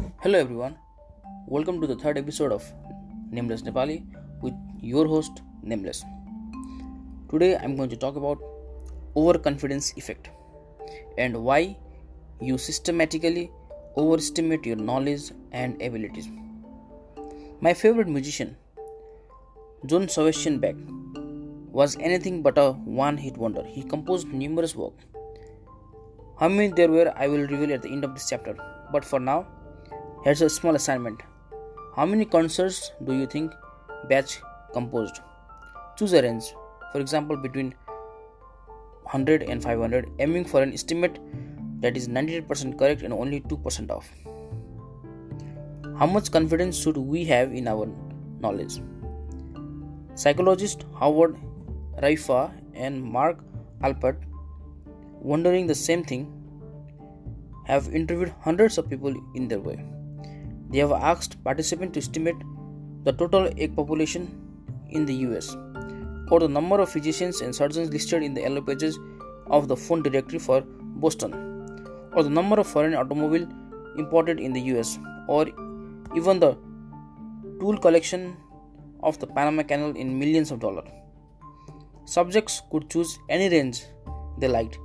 Hello everyone, welcome to the third episode of Nameless Nepali with your host Nameless. Today I'm going to talk about overconfidence effect and why you systematically overestimate your knowledge and abilities. My favorite musician, John Sebastian Bach, was anything but a one-hit wonder. He composed numerous works. How many there were I will reveal at the end of this chapter. But for now, Here's a small assignment. How many concerts do you think Bach composed? Choose a range, for example, between 100 and 500, aiming for an estimate that is 98% correct and only 2% off. How much confidence should we have in our knowledge? Psychologist Howard Raiffa and Mark Alpert, wondering the same thing, have interviewed hundreds of people in their way. They have asked participants to estimate the total egg population in the US or the number of physicians and surgeons listed in the yellow pages of the phone directory for Boston or the number of foreign automobile imported in the US or even the tool collection of the Panama Canal in millions of dollars. Subjects could choose any range they liked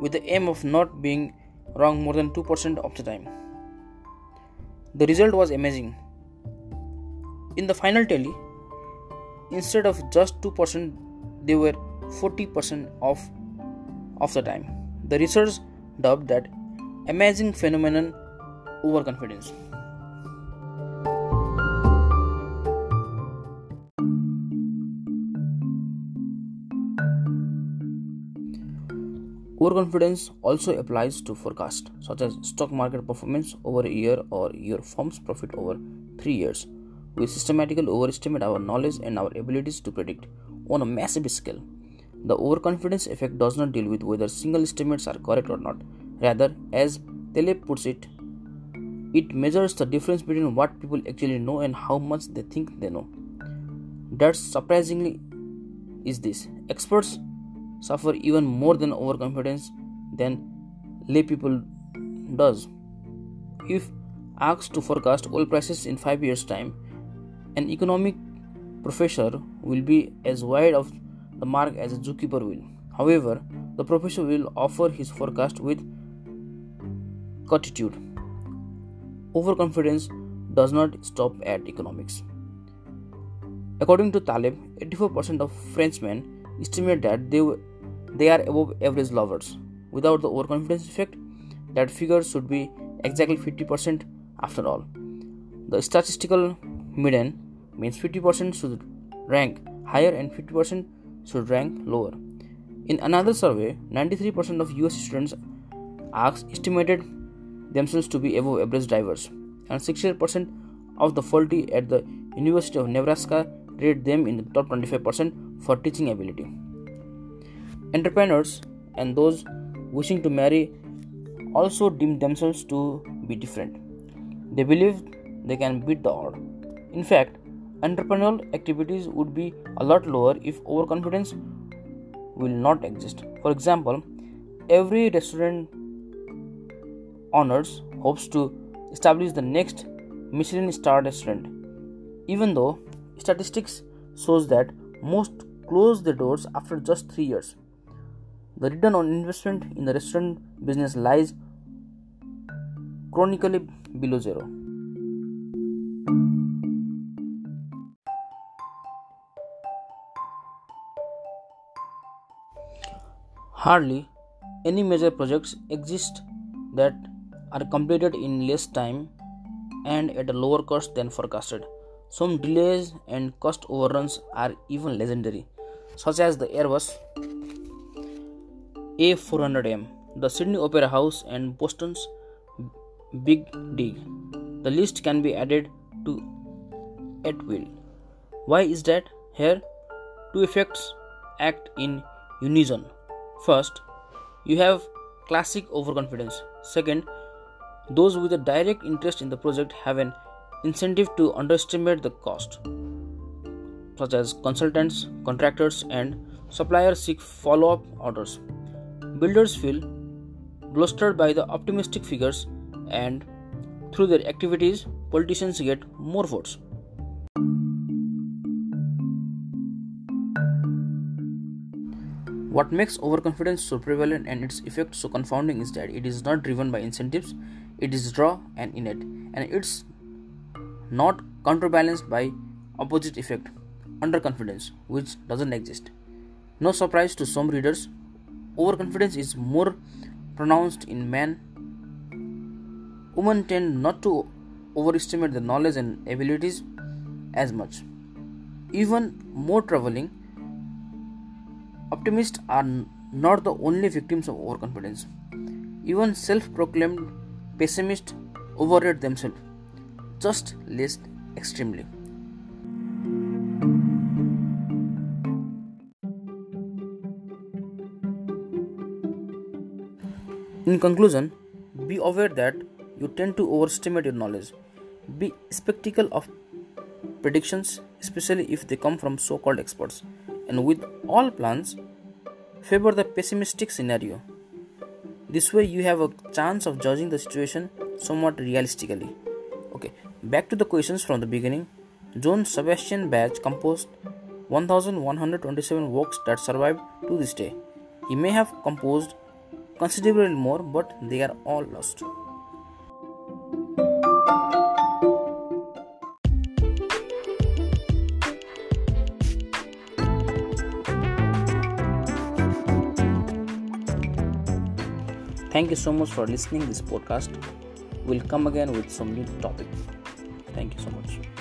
with the aim of not being wrong more than 2% of the time. The result was amazing. In the final tally, instead of just 2%, they were 40% of, of the time. The research dubbed that amazing phenomenon overconfidence. Overconfidence also applies to forecast, such as stock market performance over a year or your firm's profit over three years. We systematically overestimate our knowledge and our abilities to predict on a massive scale. The overconfidence effect does not deal with whether single estimates are correct or not. Rather, as Taleb puts it, it measures the difference between what people actually know and how much they think they know. That's surprisingly is this. Experts suffer even more than overconfidence than lay people does. If asked to forecast oil prices in 5 years time, an economic professor will be as wide of the mark as a zookeeper will. However, the professor will offer his forecast with certitude. Overconfidence does not stop at economics. According to Taleb, 84% of Frenchmen estimate that they they are above average lovers. Without the overconfidence effect, that figure should be exactly 50% after all. The statistical median means 50% should rank higher and 50% should rank lower. In another survey, 93% of US students asked estimated themselves to be above average drivers, and 68% of the faculty at the University of Nebraska rate them in the top 25% for teaching ability. Entrepreneurs and those wishing to marry also deem themselves to be different. They believe they can beat the odds. In fact, entrepreneurial activities would be a lot lower if overconfidence will not exist. For example, every restaurant owners hopes to establish the next Michelin star restaurant, even though statistics shows that most close their doors after just 3 years. The return on investment in the restaurant business lies chronically below zero. Hardly any major projects exist that are completed in less time and at a lower cost than forecasted. Some delays and cost overruns are even legendary, such as the Airbus a400M, the Sydney Opera House, and Boston's Big Dig. The list can be added to at will. Why is that? Here, two effects act in unison. First, you have classic overconfidence. Second, those with a direct interest in the project have an incentive to underestimate the cost, such as consultants, contractors, and suppliers seek follow up orders. Builders feel blustered by the optimistic figures and through their activities, politicians get more votes. What makes overconfidence so prevalent and its effect so confounding is that it is not driven by incentives, it is raw and innate, and it's not counterbalanced by opposite effect, underconfidence, which doesn't exist. No surprise to some readers, overconfidence is more pronounced in men. Women tend not to overestimate their knowledge and abilities as much. Even more troubling, optimists are not the only victims of overconfidence. Even self proclaimed pessimists overrate themselves, just less extremely. In conclusion, be aware that you tend to overestimate your knowledge. Be skeptical of predictions, especially if they come from so called experts. And with all plans, favor the pessimistic scenario. This way, you have a chance of judging the situation somewhat realistically. Okay, back to the questions from the beginning. John Sebastian Bach composed 1127 works that survive to this day. He may have composed considerably more, but they are all lost. Thank you so much for listening this podcast. We'll come again with some new topic. Thank you so much.